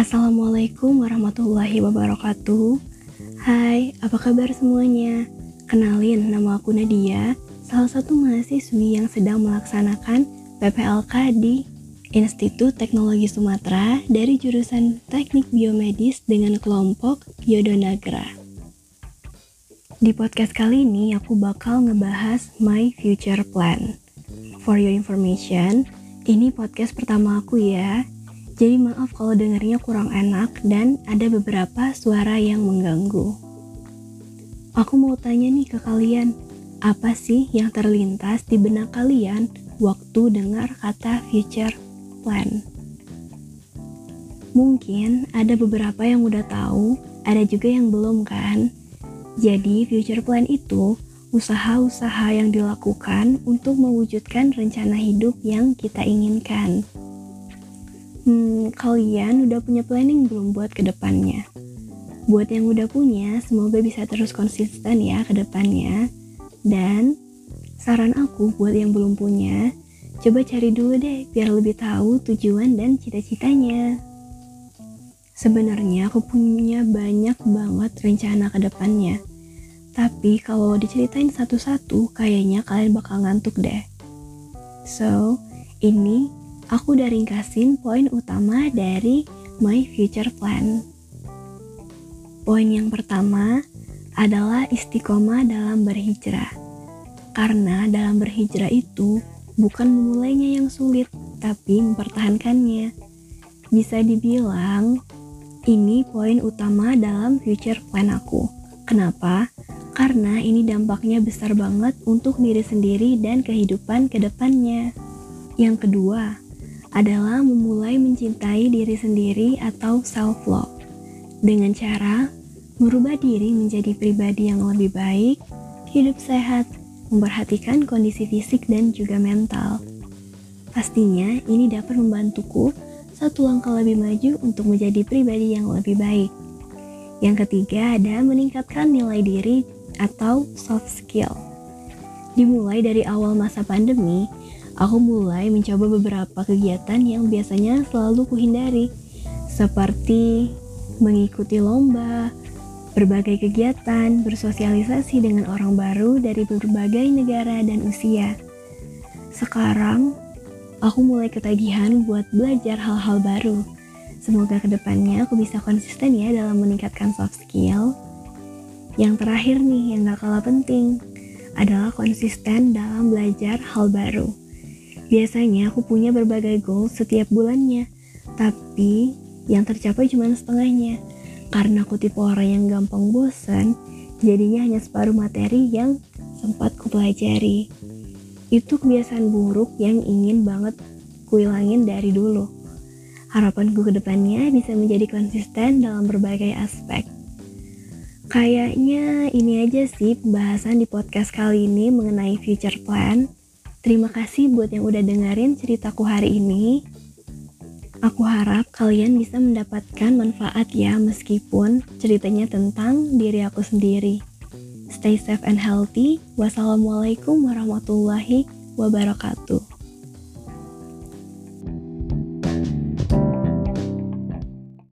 Assalamualaikum warahmatullahi wabarakatuh. Hai, apa kabar semuanya? Kenalin, nama aku Nadia Salah satu mahasiswi yang sedang melaksanakan PPLK di Institut Teknologi Sumatera dari jurusan Teknik Biomedis dengan kelompok Yodonagra Di podcast kali ini aku bakal ngebahas My Future Plan. For your information, ini podcast pertama aku ya jadi maaf kalau dengarnya kurang enak dan ada beberapa suara yang mengganggu. Aku mau tanya nih ke kalian, apa sih yang terlintas di benak kalian waktu dengar kata future plan? Mungkin ada beberapa yang udah tahu, ada juga yang belum kan? Jadi future plan itu usaha-usaha yang dilakukan untuk mewujudkan rencana hidup yang kita inginkan. Hmm, kalian udah punya planning belum buat ke depannya? Buat yang udah punya, semoga bisa terus konsisten ya ke depannya. Dan saran aku buat yang belum punya, coba cari dulu deh biar lebih tahu tujuan dan cita-citanya. Sebenarnya aku punya banyak banget rencana ke depannya. Tapi kalau diceritain satu-satu, kayaknya kalian bakal ngantuk deh. So, ini aku udah ringkasin poin utama dari my future plan. Poin yang pertama adalah istiqomah dalam berhijrah. Karena dalam berhijrah itu bukan memulainya yang sulit, tapi mempertahankannya. Bisa dibilang ini poin utama dalam future plan aku. Kenapa? Karena ini dampaknya besar banget untuk diri sendiri dan kehidupan ke depannya. Yang kedua, adalah memulai mencintai diri sendiri atau self-love dengan cara merubah diri menjadi pribadi yang lebih baik, hidup sehat, memperhatikan kondisi fisik dan juga mental. Pastinya ini dapat membantuku satu langkah lebih maju untuk menjadi pribadi yang lebih baik. Yang ketiga ada meningkatkan nilai diri atau soft skill. Dimulai dari awal masa pandemi, aku mulai mencoba beberapa kegiatan yang biasanya selalu kuhindari, seperti mengikuti lomba, berbagai kegiatan, bersosialisasi dengan orang baru dari berbagai negara dan usia. Sekarang, aku mulai ketagihan buat belajar hal-hal baru. Semoga ke depannya aku bisa konsisten ya dalam meningkatkan soft skill. Yang terakhir nih, yang gak kalah penting, adalah konsisten dalam belajar hal baru. Biasanya aku punya berbagai goal setiap bulannya, tapi yang tercapai cuma setengahnya. Karena aku tipe orang yang gampang bosan, jadinya hanya separuh materi yang sempat kupelajari. Itu kebiasaan buruk yang ingin banget kuilangin dari dulu. Harapanku ke depannya bisa menjadi konsisten dalam berbagai aspek. Kayaknya ini aja sih pembahasan di podcast kali ini mengenai future plan. Terima kasih buat yang udah dengerin ceritaku hari ini. Aku harap kalian bisa mendapatkan manfaat ya meskipun ceritanya tentang diri aku sendiri. Stay safe and healthy. Wassalamualaikum warahmatullahi wabarakatuh.